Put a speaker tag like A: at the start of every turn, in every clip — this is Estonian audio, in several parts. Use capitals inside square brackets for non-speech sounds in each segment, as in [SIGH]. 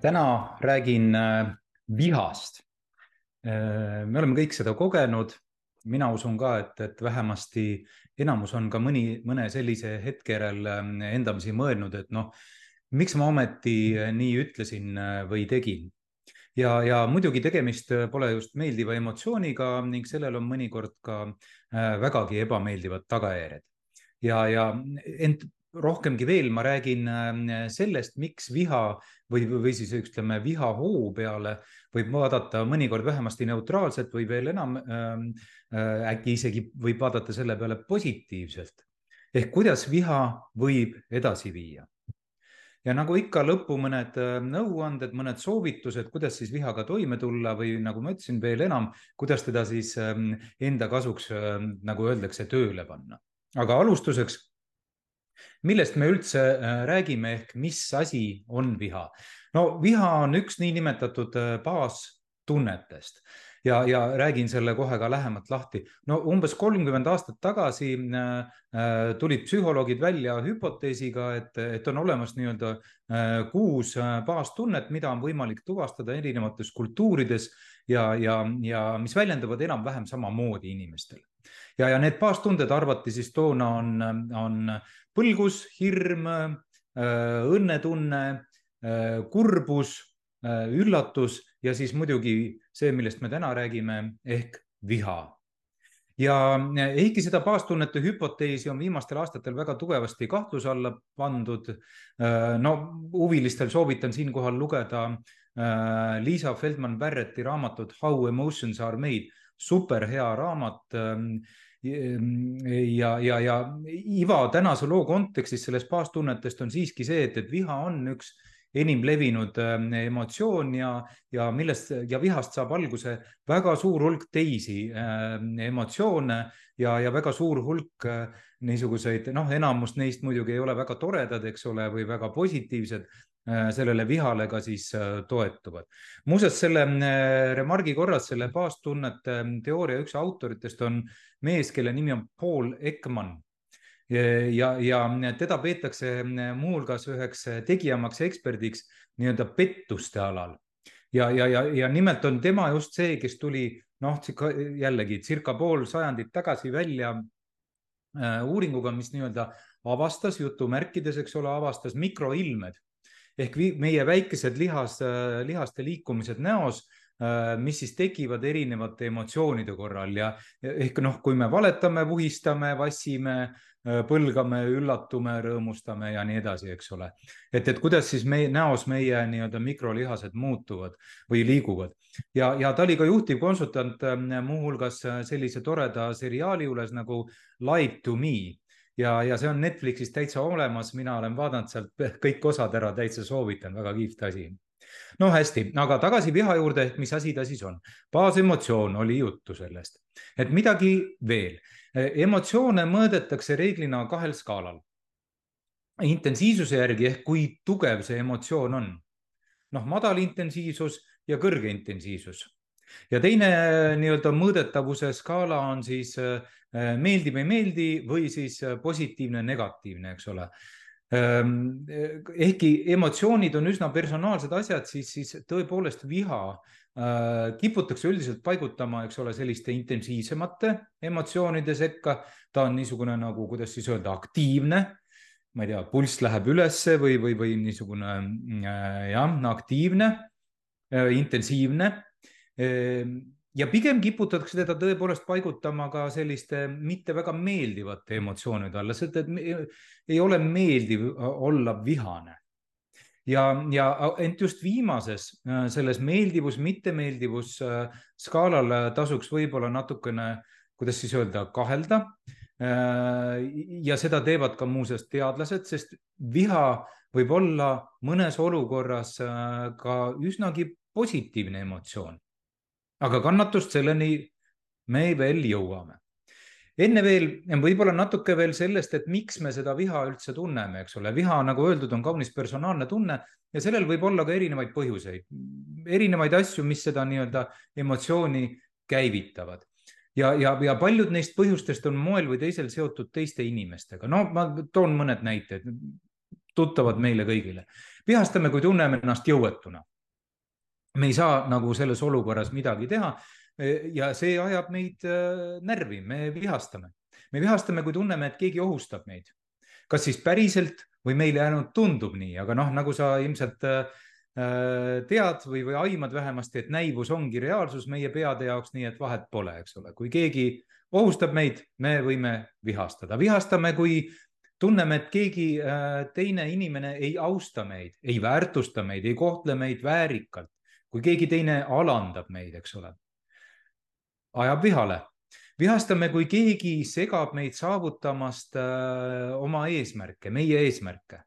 A: täna räägin äh, vihast. Äh, me oleme kõik seda kogenud. mina usun ka, et, et vähemasti enamus on ka mõni, mõne sellise hetke järel ähm, endamisi mõelnud, et noh, miks ma ometi äh, nii ütlesin või tegin. ja, ja muidugi tegemist pole just meeldiva emotsiooniga ning sellel on mõnikord ka vägagi ebameeldivad tagajärjed ja, ja ent rohkemgi veel, ma räägin sellest, miks viha või, või siis ütleme, vihahoo peale võib vaadata mõnikord vähemasti neutraalselt või veel enam ähm, äh, äkki isegi võib vaadata selle peale positiivselt. ehk kuidas viha võib edasi viia. ja nagu ikka lõppu mõned äh, nõuanded, mõned soovitused, kuidas siis vihaga toime tulla või nagu ma ütlesin, veel enam, kuidas teda siis ähm, enda kasuks, nagu öeldakse, tööle panna. aga alustuseks millest me üldse äh, räägime ehk mis asi on viha? no viha on üks niinimetatud äh, baastunnetest ja, ja räägin selle kohe ka lähemalt lahti. no umbes kolmkümmend aastat tagasi äh, äh, tulid psühholoogid välja hüpoteesiga, et, et on olemas nii-öelda äh, kuus baastunnet, mida on võimalik tuvastada erinevates kultuurides ja, ja, ja mis väljenduvad enam-vähem samamoodi inimestel. Ja, ja need baastunded arvati siis toona on, on põlgus, hirm, äh, õnnetunne, äh, kurbus, äh, üllatus ja siis muidugi see, millest me täna räägime ehk viha. Ja ehkki seda baastunnete hüpoteesi on viimastel aastatel väga tugevasti kahtluse alla pandud, no huvilistel soovitan siinkohal lugeda Liisa Feldman Barretti raamatut How emotions are made, super hea raamat ja, ja, ja iva tänase loo kontekstis sellest baastunnetest on siiski see, et, et viha on üks enim levinud ähm, emotsioon ja, ja millest ja vihast saab alguse väga suur hulk teisi äh, emotsioone ja, ja väga suur hulk äh, niisuguseid, noh, enamus neist muidugi ei ole väga toredad, eks ole, või väga positiivsed äh,, sellele vihale ka siis äh, toetuvad. muuseas, selle äh, remargi korras, selle baastunnete ähm, teooria üks autoritest on mees, kelle nimi on Paul Ekman ja, ja teda peetakse muuhulgas üheks tegijamaks eksperdiks nii-öelda pettuste alal. ja, ja, ja, ja nimelt on tema just see, kes tuli noh, jällegi circa pool sajandit tagasi välja äh, uuringuga, mis nii-öelda avastas jutumärkides, eks ole, avastas mikroilmed ehk meie väikesed lihas, lihaste liikumised näos Äh, mis siis tekivad erinevate emotsioonide korral ja ehk noh, kui me valetame, vuhistame, vassime, äh, põlgame, üllatume, rõõmustame ja nii edasi, eks ole. et, et kuidas siis meie näos meie nii-öelda mikrolihased muutuvad või liiguvad ja, ja ta oli ka juhtivkonsultant äh, muuhulgas sellise toreda seriaali juures nagu Live to me ja, ja see on Netflixis täitsa olemas, mina olen vaadanud sealt kõik osad ära, täitsa soovitan, väga kihvt asi no hästi, aga tagasi viha juurde, et mis asi ta siis on. baasemotsioon oli juttu sellest, et midagi veel. emotsioone mõõdetakse reeglina kahel skaalal. intensiivsuse järgi ehk kui tugev see emotsioon on. noh, madal intensiivsus ja kõrge intensiivsus. ja teine nii-öelda mõõdetavuse skaala on siis meeldib, ei meeldi või siis positiivne, negatiivne, eks ole Ehm, ehkki emotsioonid on üsna personaalsed asjad, siis, siis tõepoolest viha äh, kiputakse üldiselt paigutama, eks ole, selliste intensiivsemate emotsioonide sekka. ta on niisugune nagu, kuidas siis öelda, aktiivne. ma ei tea, pulss läheb ülesse või, või, või niisugune äh, jah, aktiivne äh,, intensiivne äh, ja pigem kiputatakse teda tõepoolest paigutama ka selliste mitte väga meeldivate emotsioonide alla, sest et ei ole meeldiv olla vihane. ja, ja ent just viimases selles meeldivus, mittemeeldivus skaalal tasuks võib-olla natukene, kuidas siis öelda, kahelda. ja seda teevad ka muuseas teadlased, sest viha võib olla mõnes olukorras ka üsnagi positiivne emotsioon. Aga kannatust selleni me veel jõuame enne veel võib-olla natuke veel sellest, et miks me seda viha üldse tunneme, eks ole, viha, nagu öeldud, on kaunis personaalne tunne ja sellel võib olla ka erinevaid põhjuseid, erinevaid asju, mis seda nii-öelda emotsiooni käivitavad. ja, ja, ja paljud neist põhjustest on moel või teisel seotud teiste inimestega. no ma toon mõned näited, tuttavad meile kõigile. vihastame, kui tunneme ennast jõuetuna. Me ei saa nagu selles olukorras midagi teha ja see ajab meid äh, närvi, me vihastame. me vihastame, kui tunneme, et keegi ohustab meid. kas siis päriselt või meile ainult tundub nii, aga noh, nagu sa ilmselt äh, tead või, või aimad vähemasti, et näivus ongi reaalsus meie peade jaoks, nii et vahet pole, eks ole, kui keegi ohustab meid, me võime vihastada, vihastame, kui tunneme, et keegi äh, teine inimene ei austa meid, ei väärtusta meid, ei kohtle meid väärikalt, kui keegi teine alandab meid, eks ole ajab vihale. vihastame, kui keegi segab meid saavutamast äh, oma eesmärke, meie eesmärke.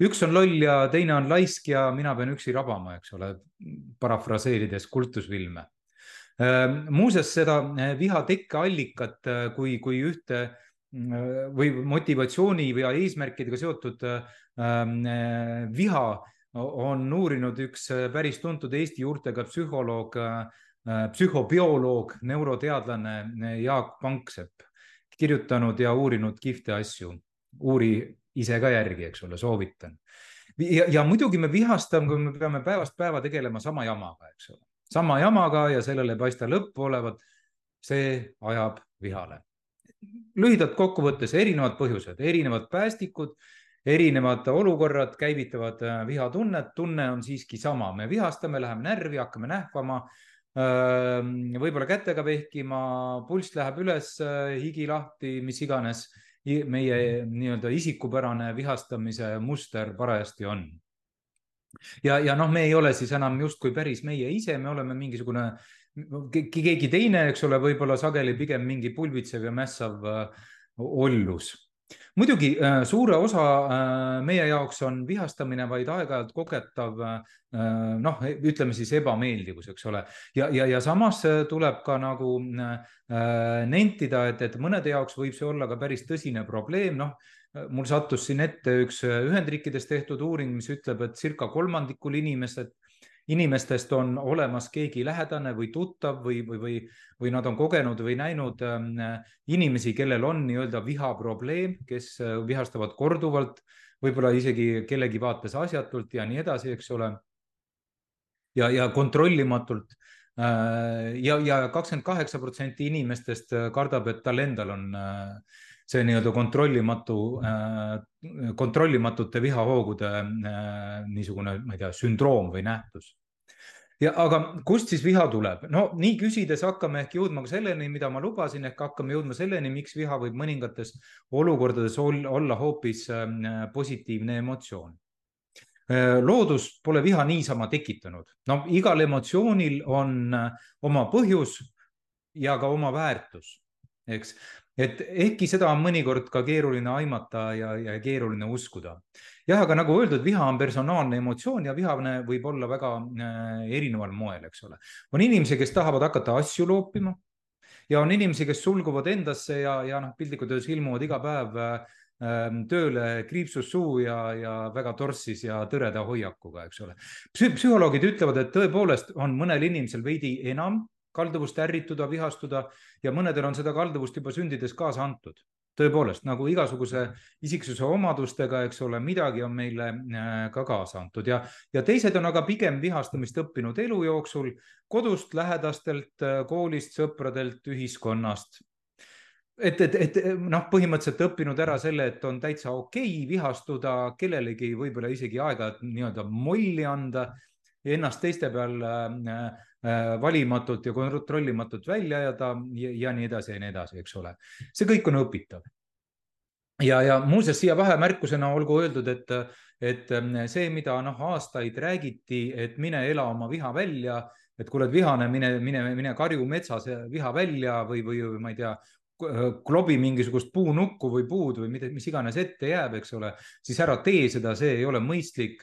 A: üks on loll ja teine on laisk ja mina pean üksi rabama, eks ole, parafraseerides kultusfilme. Äh, muuseas, seda äh, viha tekkeallikat, kui, kui ühte või motivatsiooni või eesmärkidega seotud viha on uurinud üks päris tuntud Eesti juurtega psühholoog Äh, psühhobioloog, neuroteadlane äh, Jaak Panksepp kirjutanud ja uurinud kihvte asju. uuri ise ka järgi, eks ole, soovitan. ja, ja muidugi me vihastame, kui me peame päevast päeva tegelema sama jamaga, eks ole, sama jamaga ja sellele ei paista lõppu olevat. see ajab vihale. lühidalt kokkuvõttes erinevad põhjused, erinevad päästikud erinevad olukorrad käivitavad äh, vihatunnet, tunne on siiski sama, me vihastame, läheme närvi, hakkame nähvama võib-olla kätega vehkima, pulss läheb üles, higi lahti, mis iganes. Meie nii-öelda isikupärane vihastamise muster parajasti on. ja, ja noh, me ei ole siis enam justkui päris meie ise, me oleme mingisugune keegi teine, eks ole, võib-olla sageli pigem mingi pulbitsev ja mässav ollus muidugi äh, suure osa äh, meie jaoks on vihastamine vaid aeg-ajalt kogetav äh, noh, ütleme siis ebameeldivus, eks ole, ja, ja, ja samas tuleb ka nagu nentida, et, et mõnede jaoks võib see olla ka päris tõsine probleem, noh mul sattus siin ette üks Ühendriikides tehtud uuring, mis ütleb, et circa kolmandikul inimesed inimestest on olemas keegi lähedane või tuttav või, või, või, või nad on kogenud või näinud ähm, inimesi, kellel on nii-öelda vihaprobleem, kes äh, vihastavad korduvalt, võib-olla isegi kellegi vaates asjatult ja nii edasi, eks ole. ja, ja kontrollimatult äh, ja, ja kakskümmend kaheksa protsenti inimestest äh, kardab, et tal endal on see nii-öelda kontrollimatu, äh, kontrollimatute vihahoogude äh, niisugune, ma ei tea, sündroom või nähtus. ja aga kust siis viha tuleb? no nii küsides hakkame ehk jõudma ka selleni, mida ma lubasin, ehk hakkame jõudma selleni, miks viha võib mõningates olukordades olla hoopis äh, positiivne emotsioon loodus pole viha niisama tekitanud, no igal emotsioonil on oma põhjus ja ka oma väärtus, eks et ehkki seda on mõnikord ka keeruline aimata ja, ja keeruline uskuda. jah, aga nagu öeldud, viha on personaalne emotsioon ja vihane võib olla väga äh, erineval moel, eks ole. on inimesi, kes tahavad hakata asju loopima ja on inimesi, kes sulguvad endasse ja, ja noh, piltlikult öeldes ilmuvad iga päev äh, tööle kriipsus suu ja, ja väga torssis ja tõreda hoiakuga, eks ole Psü. psühholoogid ütlevad, et tõepoolest on mõnel inimesel veidi enam kalduvust ärrituda, vihastuda ja mõnedel on seda kalduvust juba sündides kaasa antud. tõepoolest, nagu igasuguse isiksuse omadustega, eks ole, midagi on meile äh, ka kaasa antud ja, ja teised on aga pigem vihastamist õppinud elu jooksul kodust, lähedastelt, äh, koolist, sõpradelt, ühiskonnast et, et, et noh, põhimõtteliselt õppinud ära selle, et on täitsa okei okay vihastuda kellelegi, võib-olla isegi aeg-ajalt nii-öelda molli anda, ennast teiste peal Äh, valimatult ja kontrollimatult välja ajada ja, ja nii edasi ja nii edasi, eks ole. see kõik on õpitav. ja, ja muuseas siia vahemärkusena olgu öeldud, et, et ähm, see, mida noh, aastaid räägiti, et mine ela oma viha välja, et kui oled vihane, mine, mine, mine karju metsas viha välja või, või ma ei tea, klobi mingisugust puunukku või puud või mida, mis iganes ette jääb, eks ole, siis ära tee seda, see ei ole mõistlik.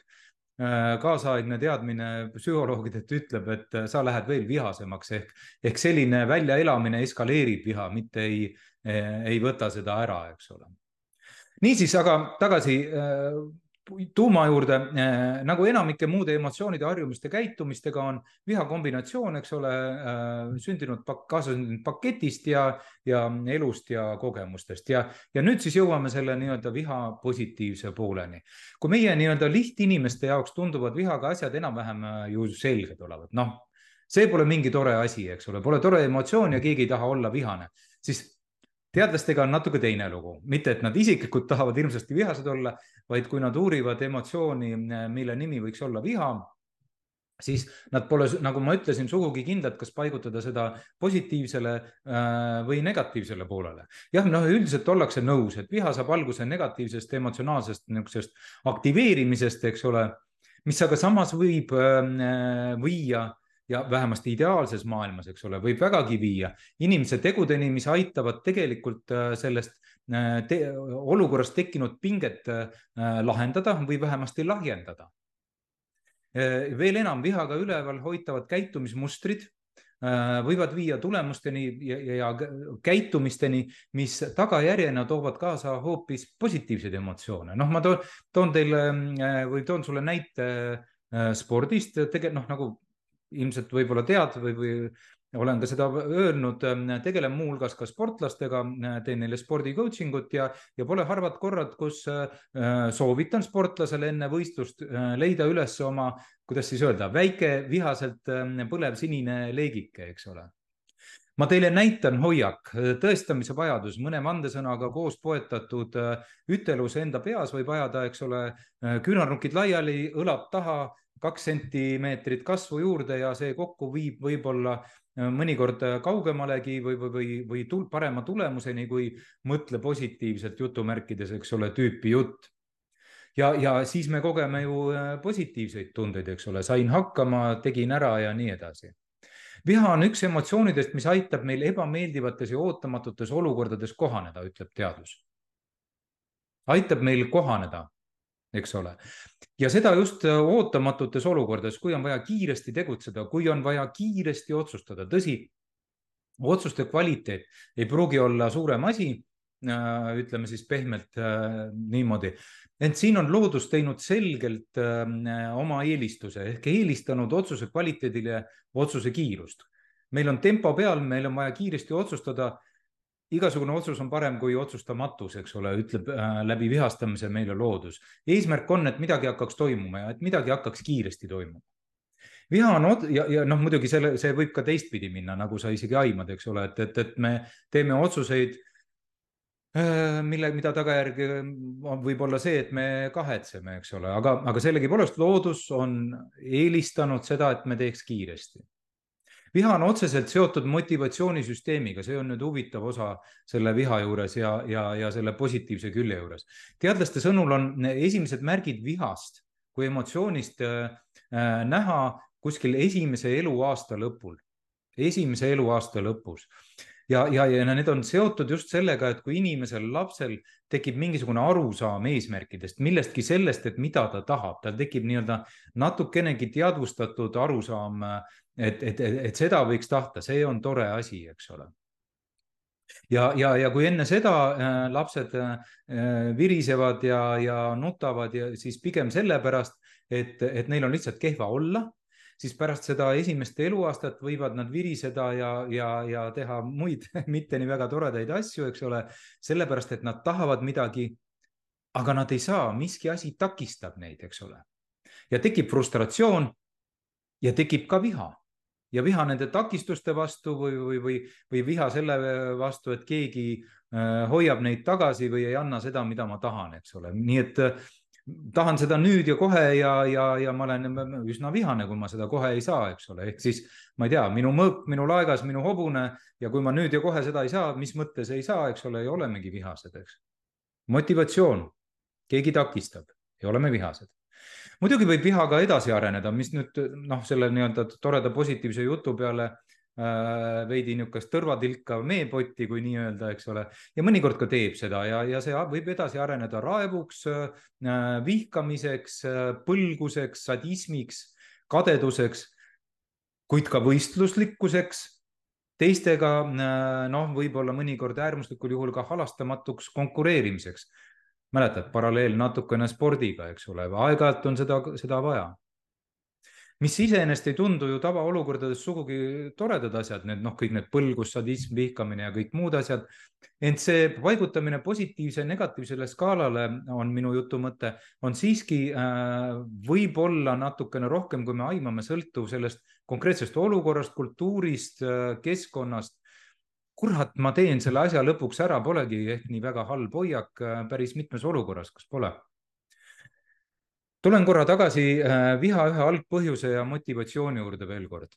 A: Kaasaegne teadmine psühholoogidelt ütleb, et sa lähed veel vihasemaks ehk, ehk selline väljaelamine eskaleerib viha, mitte ei, ei võta seda ära, eks ole. niisiis, aga tagasi tuuma juurde äh,, nagu enamike muude emotsioonide, harjumuste, käitumistega on viha kombinatsioon, eks ole äh,, sündinud, kaasasündinud paketist ja, ja elust ja kogemustest ja, ja nüüd siis jõuame selle nii-öelda viha positiivse pooleni. kui meie nii-öelda lihtinimeste jaoks tunduvad vihaga asjad enam-vähem äh, ju selged olevat, noh, see pole mingi tore asi, eks ole, pole tore emotsioon ja keegi ei taha olla vihane, siis teadlastega on natuke teine lugu, mitte et nad isiklikult tahavad hirmsasti vihased olla, vaid kui nad uurivad emotsiooni, mille nimi võiks olla viha, siis nad pole, nagu ma ütlesin, sugugi kindlad, kas paigutada seda positiivsele äh, või negatiivsele poolele. jah, noh, üldiselt ollakse nõus, et viha saab alguse negatiivsest emotsionaalsest niisugusest aktiveerimisest, eks ole, mis aga samas võib äh, viia ja vähemasti ideaalses maailmas, eks ole, võib vägagi viia inimese tegudeni, mis aitavad tegelikult äh, sellest äh, te olukorrast tekkinud pinget äh, lahendada või vähemasti lahjendada. veel enam, vihaga üleval hoitavad käitumismustrid võivad viia tulemusteni ja, ja, ja käitumisteni, mis tagajärjena toovad kaasa hoopis positiivseid emotsioone. noh, ma toon, toon teile või toon sulle näite spordist, tegelikult noh, nagu ilmselt võib-olla tead või, või olen ka seda öelnud, tegelen muuhulgas ka sportlastega, teen neile spordi coaching ut ja, ja pole harvad korrad, kus äh, soovitan sportlasele enne võistlust äh, leida üles oma, kuidas siis öelda, väike vihaselt äh, põlev sinine leegike, eks ole. Ma teile näitan hoiak, tõestamise vajadus, mõne vandesõnaga koos poetatud ütelus enda peas võib ajada, eks ole, küünarnukid laiali, õlad taha kaks sentimeetrit kasvu juurde ja see kokku viib võib-olla äh, mõnikord äh, kaugemalegi või, või, või, või tul, parema tulemuseni, kui mõtle positiivselt jutumärkides, eks ole, tüüpi jutt. ja, ja siis me kogeme ju äh, positiivseid tundeid, eks ole, sain hakkama, tegin ära ja nii edasi viha on üks emotsioonidest, mis aitab meil ebameeldivates ja ootamatutes olukordades kohaneda, ütleb teadus. aitab meil kohaneda eks ole. ja seda just äh, ootamatutes olukordades, kui on vaja kiiresti tegutseda, kui on vaja kiiresti otsustada, tõsi, otsuste kvaliteet ei pruugi olla suurem asi, äh, ütleme siis pehmelt äh, niimoodi, ent siin on loodus teinud selgelt oma eelistuse ehk eelistanud otsuse kvaliteedile otsuse kiirust. meil on tempo peal, meil on vaja kiiresti otsustada igasugune otsus on parem kui otsustamatus, eks ole, ütleb äh, läbi vihastamise meile loodus. eesmärk on, et midagi hakkaks toimuma ja et midagi hakkaks kiiresti toimuma. viha on ja, ja noh, muidugi selle, see võib ka teistpidi minna, nagu sa isegi aimad, eks ole, et, et, et me teeme otsuseid äh, mille, mida tagajärg võib olla see, et me kahetseme, eks ole, aga, aga sellegipoolest loodus on eelistanud seda, et me teeks kiiresti viha on otseselt seotud motivatsioonisüsteemiga, see on nüüd huvitav osa selle viha juures ja, ja, ja selle positiivse külje juures. teadlaste sõnul on esimesed märgid vihast kui emotsioonist äh, äh näha kuskil esimese eluaasta lõpul, esimese eluaasta lõpus ja, ja, ja need on seotud just sellega, et kui inimesel, lapsel tekib mingisugune arusaam eesmärkidest, millestki sellest, et mida ta tahab, tal tekib nii-öelda natukenegi teadvustatud arusaam et, et, et, et seda võiks tahta, see on tore asi, eks ole. ja, ja, ja kui enne seda äh, lapsed äh, virisevad ja, ja nutavad ja siis pigem sellepärast, et, et neil on lihtsalt kehva olla, siis pärast seda esimest eluaastat võivad nad viriseda ja, ja, ja teha muid [LAUGHS] mitte nii väga toredaid asju, eks ole, sellepärast et nad tahavad midagi, aga nad ei saa, miski asi takistab neid, eks ole. ja tekib frustratsioon ja tekib ka viha ja viha nende takistuste vastu või, või, või, või viha selle vastu, et keegi äh, hoiab neid tagasi või ei anna seda, mida ma tahan, eks ole, nii et äh, tahan seda nüüd ja kohe ja, ja, ja ma olen üsna vihane, kui ma seda kohe ei saa, eks ole, ehk siis ma ei tea, minu mõõk, minu laegas, minu hobune ja kui ma nüüd ja kohe seda ei saa, mis mõttes ei saa, eks ole, ja olemegi vihased, eks. motivatsioon, keegi takistab. Ja oleme vihased muidugi võib viha ka edasi areneda, mis nüüd noh, selle nii-öelda toreda positiivse jutu peale äh, veidi niisugust tõrvatilka meepotti, kui nii-öelda, eks ole, ja mõnikord ka teeb seda ja, ja see võib edasi areneda raevuks, vihkamiseks, põlguseks, sadismiks, kadeduseks, kuid ka võistluslikkuseks teistega noh, võib-olla mõnikord äärmuslikul juhul ka halastamatuks konkureerimiseks mäletad, paralleel natukene spordiga, eks ole, aeg-ajalt on seda, seda vaja. mis iseenesest ei tundu ju tavaolukordades sugugi toredad asjad, need noh, kõik need põlgus, sadism, vihkamine ja kõik muud asjad. ent see paigutamine positiivse ja negatiivsele skaalale on minu jutu mõte, on siiski äh, võib-olla natukene rohkem, kui me aimame, sõltuv sellest konkreetsest olukorrast, kultuurist, äh, keskkonnast kurat, ma teen selle asja lõpuks ära, polegi ehk nii väga halb hoiak äh, päris mitmes olukorras, kas pole? tulen korra tagasi äh, viha ühe algpõhjuse ja motivatsiooni juurde veel kord.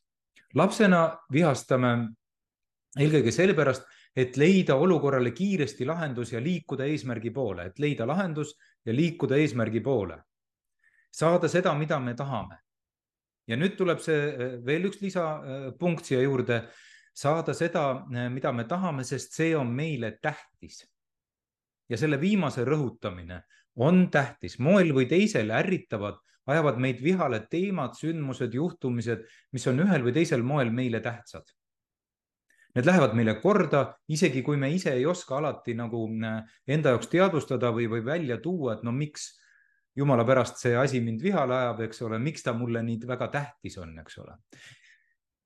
A: lapsena vihastame eelkõige sellepärast, et leida olukorrale kiiresti lahendus ja liikuda eesmärgi poole, et leida lahendus ja liikuda eesmärgi poole. saada seda, mida me tahame. ja nüüd tuleb see äh, veel üks lisapunkt siia juurde saada seda, eh, mida me tahame, sest see on meile tähtis. ja selle viimase rõhutamine on tähtis, moel või teisel ärritavad, ajavad meid vihale teemad, sündmused, juhtumised, mis on ühel või teisel moel meile tähtsad. Need lähevad meile korda, isegi kui me ise ei oska alati nagu eh, enda jaoks teadvustada või, või välja tuua, et no miks jumala pärast see asi mind vihale ajab, eks ole, miks ta mulle nii väga tähtis on, eks ole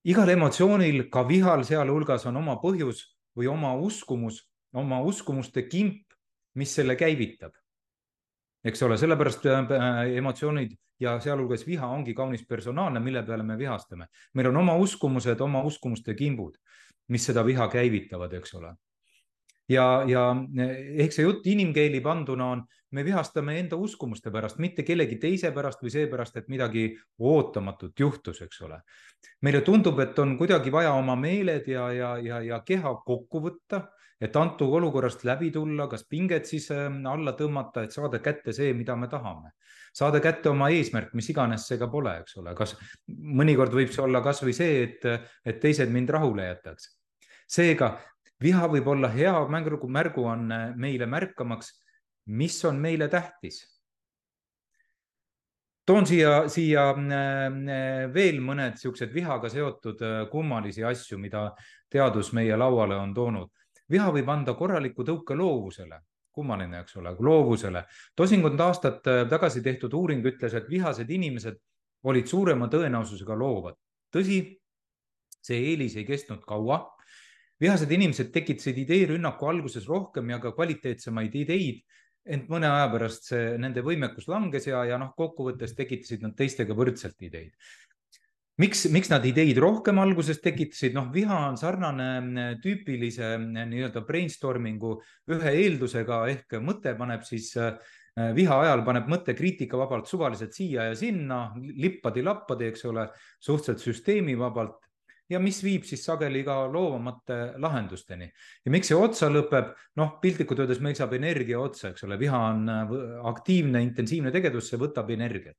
A: igal emotsioonil, ka vihal sealhulgas on oma põhjus või oma uskumus, oma uskumuste kimp, mis selle käivitab. eks ole, sellepärast äh, emotsioonid ja sealhulgas viha ongi kaunis personaalne, mille peale me vihastame. meil on oma uskumused, oma uskumuste kimbud, mis seda viha käivitavad, eks ole ja, ja ehk see jutt inimkeeli panduna on, me vihastame enda uskumuste pärast, mitte kellegi teise pärast või seepärast, et midagi ootamatut juhtus, eks ole. meile tundub, et on kuidagi vaja oma meeled ja, ja, ja, ja keha kokku võtta, et antud olukorrast läbi tulla, kas pinget siis ähm, alla tõmmata, et saada kätte see, mida me tahame. saada kätte oma eesmärk, mis iganes see ka pole, eks ole, kas mõnikord võib see olla kasvõi see, et, et teised mind rahule jätaks seega viha võib olla hea märgu, märguanne meile märkamaks, mis on meile tähtis. toon siia, siia äh, veel mõned niisugused vihaga seotud äh, kummalisi asju, mida teadus meie lauale on toonud. viha võib anda korraliku tõuke loovusele, kummaline, eks ole, loovusele. tosinkond aastat äh, tagasi tehtud uuring ütles, et vihased inimesed olid suurema tõenäosusega loovad. tõsi, see eelis ei kestnud kaua vihased inimesed tekitasid ideerünnaku alguses rohkem ja ka kvaliteetsemaid ideid, ent mõne aja pärast see, nende võimekus langes ja, ja noh, kokkuvõttes tekitasid nad teistega võrdselt ideid. miks, miks nad ideid rohkem alguses tekitasid, noh, viha on sarnane mm, tüüpilise mm, nii-öelda brainstorming'u ühe eeldusega ehk mõte paneb siis äh, viha ajal paneb mõte kriitikavabalt suvaliselt siia ja sinna, lippadi-lappadi, eks ole, suhteliselt süsteemivabalt ja mis viib siis sageli ka loovamate lahendusteni. ja miks see otsa lõpeb, noh, piltlikult öeldes meil saab energia otsa, eks ole, viha on äh, aktiivne, intensiivne tegevus, see võtab energiat.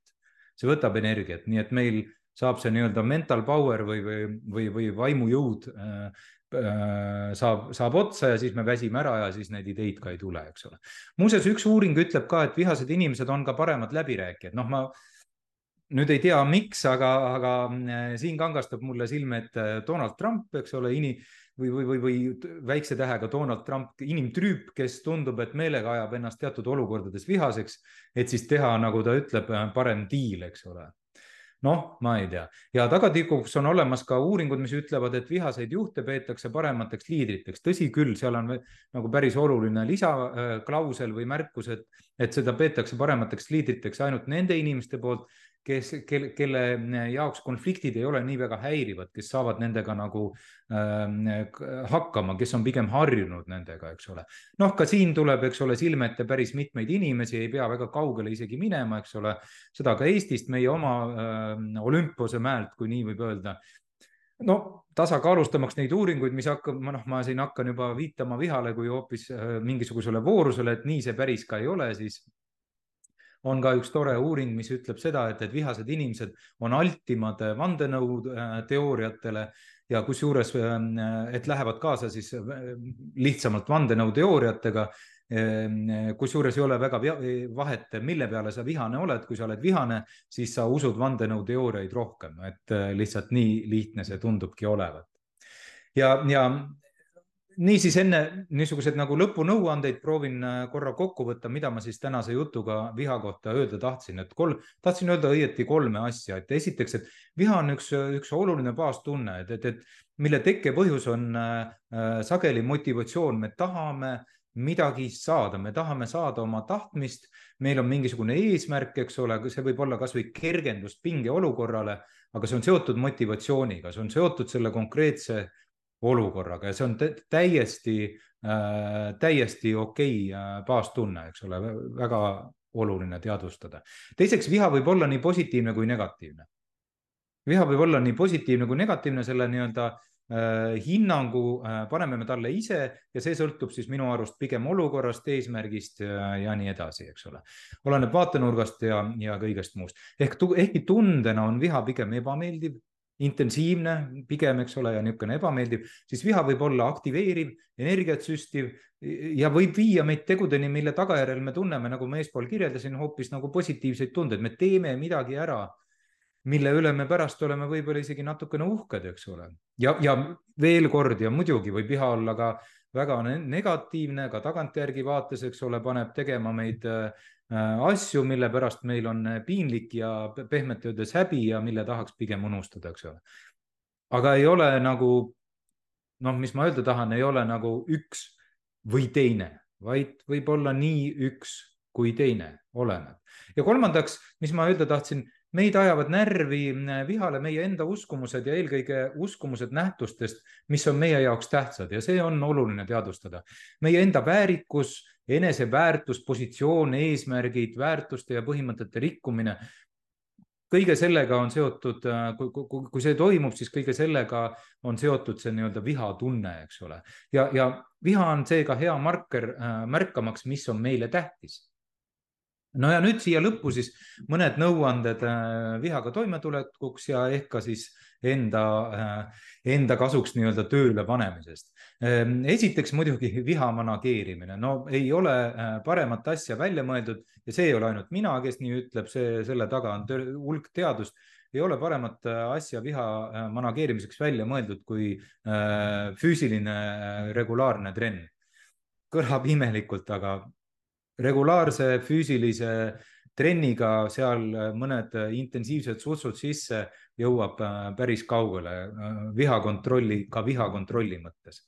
A: see võtab energiat, nii et meil saab see nii-öelda mental power või, või, või, või vaimujõud äh, äh, saab, saab otsa ja siis me väsime ära ja siis neid ideid ka ei tule, eks ole. muuseas, üks uuring ütleb ka, et vihased inimesed on ka paremad läbirääkijad, noh, ma nüüd ei tea, miks, aga, aga äh, siin kangastab mulle silme ette äh, Donald Trump, eks ole, ini- või, või, või, või väikse tähega Donald Trump, inimtrüüp, kes tundub, et meelega ajab ennast teatud olukordades vihaseks, et siis teha, nagu ta ütleb, äh, parem diil, eks ole noh, ma ei tea ja tagatikuks on olemas ka uuringud, mis ütlevad, et vihaseid juhte peetakse paremateks liidriteks. tõsi küll, seal on nagu päris oluline lisaklausel või märkus, et, et seda peetakse paremateks liidriteks ainult nende inimeste poolt, kes, kelle, kelle jaoks konfliktid ei ole nii väga häirivad, kes saavad nendega nagu äh, hakkama, kes on pigem harjunud nendega, eks ole. noh, ka siin tuleb, eks ole, silme ette päris mitmeid inimesi, ei pea väga kaugele isegi minema, eks ole. seda ka Eestist, meie oma äh, Olümpose mäelt, kui nii võib öelda no tasakaalustamaks neid uuringuid, mis hakkab, noh, ma siin hakkan juba viitama vihale kui hoopis äh, mingisugusele voorusele, et nii see päris ka ei ole, siis on ka üks tore uuring, mis ütleb seda, et, et vihased inimesed on altimad vandenõuteooriatele ja kusjuures, et lähevad kaasa siis lihtsamalt vandenõuteooriatega kusjuures ei ole väga vahet, mille peale sa vihane oled, kui sa oled vihane, siis sa usud vandenõuteooriaid rohkem, et lihtsalt nii lihtne see tundubki olevat. ja, ja niisiis enne niisuguseid nagu lõpunõuandeid proovin äh, korra kokku võtta, mida ma siis tänase jutuga viha kohta öelda tahtsin, et kolm, tahtsin öelda õieti kolme asja, et esiteks, et viha on üks, üks oluline baastunne, et, et, et mille tekkepõhjus on äh, äh, sageli motivatsioon, me tahame midagi saada, me tahame saada oma tahtmist, meil on mingisugune eesmärk, eks ole, see võib olla kasvõi kergendust pingeolukorrale, aga see on seotud motivatsiooniga, see on seotud selle konkreetse äh, olukorraga ja see on täiesti äh,, täiesti okei okay, äh, baastunne, eks ole, väga oluline teadvustada. teiseks, viha võib olla nii positiivne kui negatiivne. viha võib olla nii positiivne kui negatiivne, selle nii-öelda äh, hinnangu äh, paneme me talle ise ja see sõltub siis minu arust pigem olukorrast, eesmärgist ja, ja nii edasi, eks ole. oleneb vaatenurgast ja, ja kõigest muust. ehk ehkki tundena on viha pigem ebameeldiv intensiivne pigem, eks ole, ja niisugune ebameeldiv, siis viha võib olla aktiveeriv, energiat süstiv ja võib viia meid tegudeni, mille tagajärjel me tunneme, nagu ma eespool kirjeldasin, hoopis nagu positiivseid tundeid, me teeme midagi ära, mille üle me pärast oleme võib-olla isegi natukene uhked, eks ole. ja, ja veel kord ja muidugi võib viha olla ka väga negatiivne, ka tagantjärgi vaates, eks ole, paneb tegema meid äh, asju, mille pärast meil on äh, piinlik ja pehmelt öeldes häbi ja mille tahaks pigem unustada, eks ole. aga ei ole nagu noh, mis ma öelda tahan, ei ole nagu üks või teine, vaid võib olla nii üks kui teine, oleneb. ja kolmandaks, mis ma öelda tahtsin, meid ajavad närvi äh, vihale meie enda uskumused ja eelkõige uskumused nähtustest, mis on meie jaoks tähtsad ja see on oluline teadvustada. meie enda väärikus eneseväärtus, positsioon, eesmärgid, väärtuste ja põhimõtete rikkumine. kõige sellega on seotud, äh, kui, kui, kui see toimub, siis kõige sellega on seotud see nii-öelda vihatunne, eks ole. ja, ja viha on seega hea marker äh, märkamaks, mis on meile tähtis no ja nüüd siia lõppu siis mõned nõuanded äh, vihaga toimetulekuks ja ehk ka siis enda, enda kasuks nii-öelda tööle panemisest. Ehm, esiteks muidugi viha manageerimine, no ei ole äh, paremat asja välja mõeldud ja see ei ole ainult mina, kes nii ütleb, see, selle taga on hulk teadust ei ole paremat äh, asja viha äh, manageerimiseks välja mõeldud kui füüsiline regulaarne trenn. kõlab imelikult, aga regulaarse füüsilise trenniga seal mõned intensiivsed sutsud sisse jõuab päris kaugele vihakontrolli, ka vihakontrolli mõttes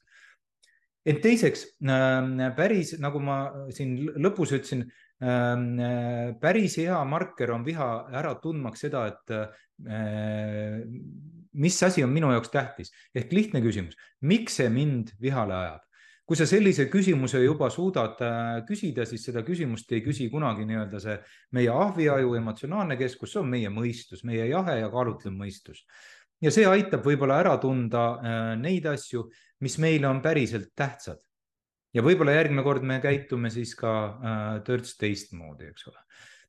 A: ent teiseks ähm, päris, nagu ma siin lõpus ütlesin, ähm, päris hea marker on viha ära tundmaks seda, et äh, mis asi on minu jaoks tähtis ehk lihtne küsimus, miks see mind vihale ajab? Kui sa sellise küsimuse juba suudad äh, küsida, siis seda küsimust ei küsi kunagi nii-öelda see meie ahviaju emotsionaalne keskus, see on meie mõistus, meie jahe ja kaalutlev mõistus ja see aitab võib-olla ära tunda äh, neid asju, mis meile on päriselt tähtsad. ja võib-olla järgmine kord me käitume siis ka äh, törts teistmoodi, eks ole.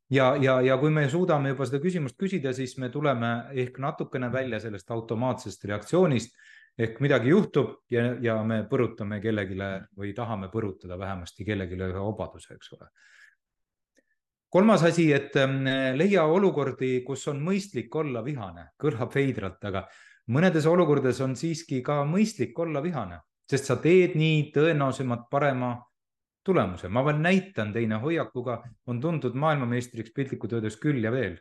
A: ja, ja, ja kui me suudame juba seda küsimust küsida, siis me tuleme ehk natukene välja sellest automaatsest reaktsioonist ehk midagi juhtub ja, ja me põrutame kellelegi või tahame põrutada vähemasti kellelegi ühe vabaduse, eks ole. Kolmas asi, et ähm, leia olukordi, kus on mõistlik olla vihane, kõlab veidralt, aga mõnedes olukordades on siiski ka mõistlik olla vihane, sest sa teed nii tõenäolisemalt parema tulemuse. ma veel näitan teine hoiakuga, on tuntud maailmameistriks piltlikult öeldes küll ja veel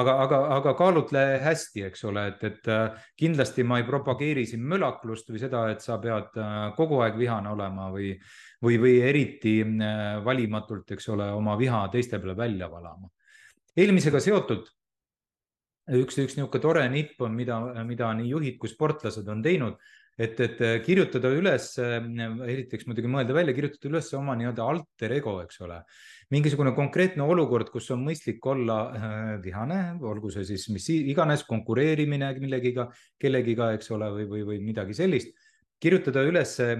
A: aga, aga, aga kaalutle hästi, eks ole, et, et äh, kindlasti ma ei propageeri siin mölaklust või seda, et sa pead äh, kogu aeg vihane olema või, või, või eriti äh, valimatult, eks ole, oma viha teiste peale välja valama. eelmisega seotult üks, üks niisugune tore nipp on, mida, mida nii juhid kui sportlased on teinud et, et kirjutada üles, esiteks muidugi mõelda välja, kirjutada üles oma nii-öelda alter ego, eks ole. Mingisugune konkreetne olukord, kus on mõistlik olla äh, vihane, olgu see siis mis iganes konkureerimine millegiga, kellegiga, eks ole, või, või, või midagi sellist. kirjutada üles äh,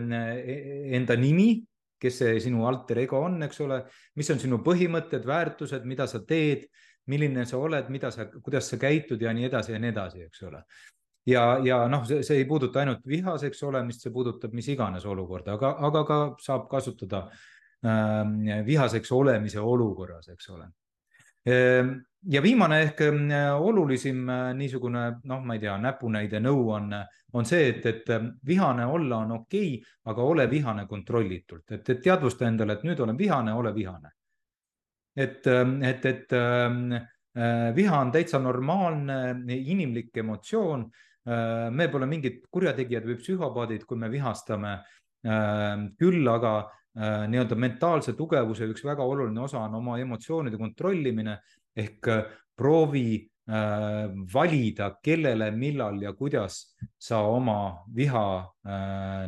A: enda nimi, kes see sinu alter ego on, eks ole, mis on sinu põhimõtted, väärtused, mida sa teed, milline sa oled, mida sa, kuidas sa käitud ja nii edasi ja nii edasi, eks ole ja, ja noh, see, ei puuduta ainult vihaseks olemist, see puudutab mis iganes olukorda, aga, aga ka saab kasutada äh, vihaseks olemise olukorras, eks ole äh, ja viimane ehk olulisim niisugune noh, ma ei tea, näpunäide nõuanne on see, et, et vihane olla on okei okay,, aga ole vihane kontrollitult, et, et teadvusta endale, et nüüd olen vihane, ole vihane. et, et, et viha on täitsa normaalne inimlik emotsioon Äh, me pole mingid kurjategijad või psühhopaadid, kui me vihastame. Äh, küll aga äh, nii-öelda mentaalse tugevuse üks väga oluline osa on oma emotsioonide kontrollimine ehk proovi valida, kellele, millal ja kuidas sa oma viha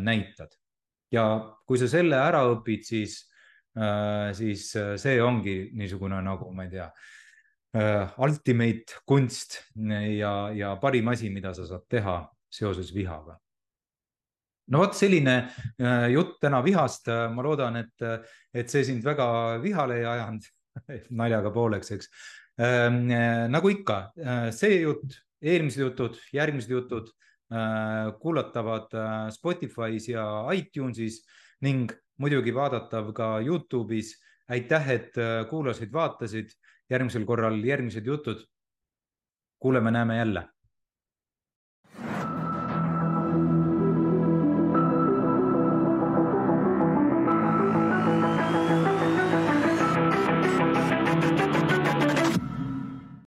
A: näitad. ja kui sa selle ära õpid, siis, siis see ongi niisugune nagu ma ei tea Äh, ultimate kunst ja, ja parim asi, mida sa saad teha seoses vihaga. no vot selline äh, jutt täna vihast, ma loodan, et, et see sind väga vihale ei ajanud [LAUGHS] naljaga pooleks, eks. Ähm, äh, nagu ikka, see jutt, eelmised jutud, järgmised jutud kuulatavad Spotify's ja iTunesis ning muidugi vaadatav ka Youtube'is. aitäh, et kuulasid, vaatasid järgmisel korral järgmised jutud. kuuleme-näeme jälle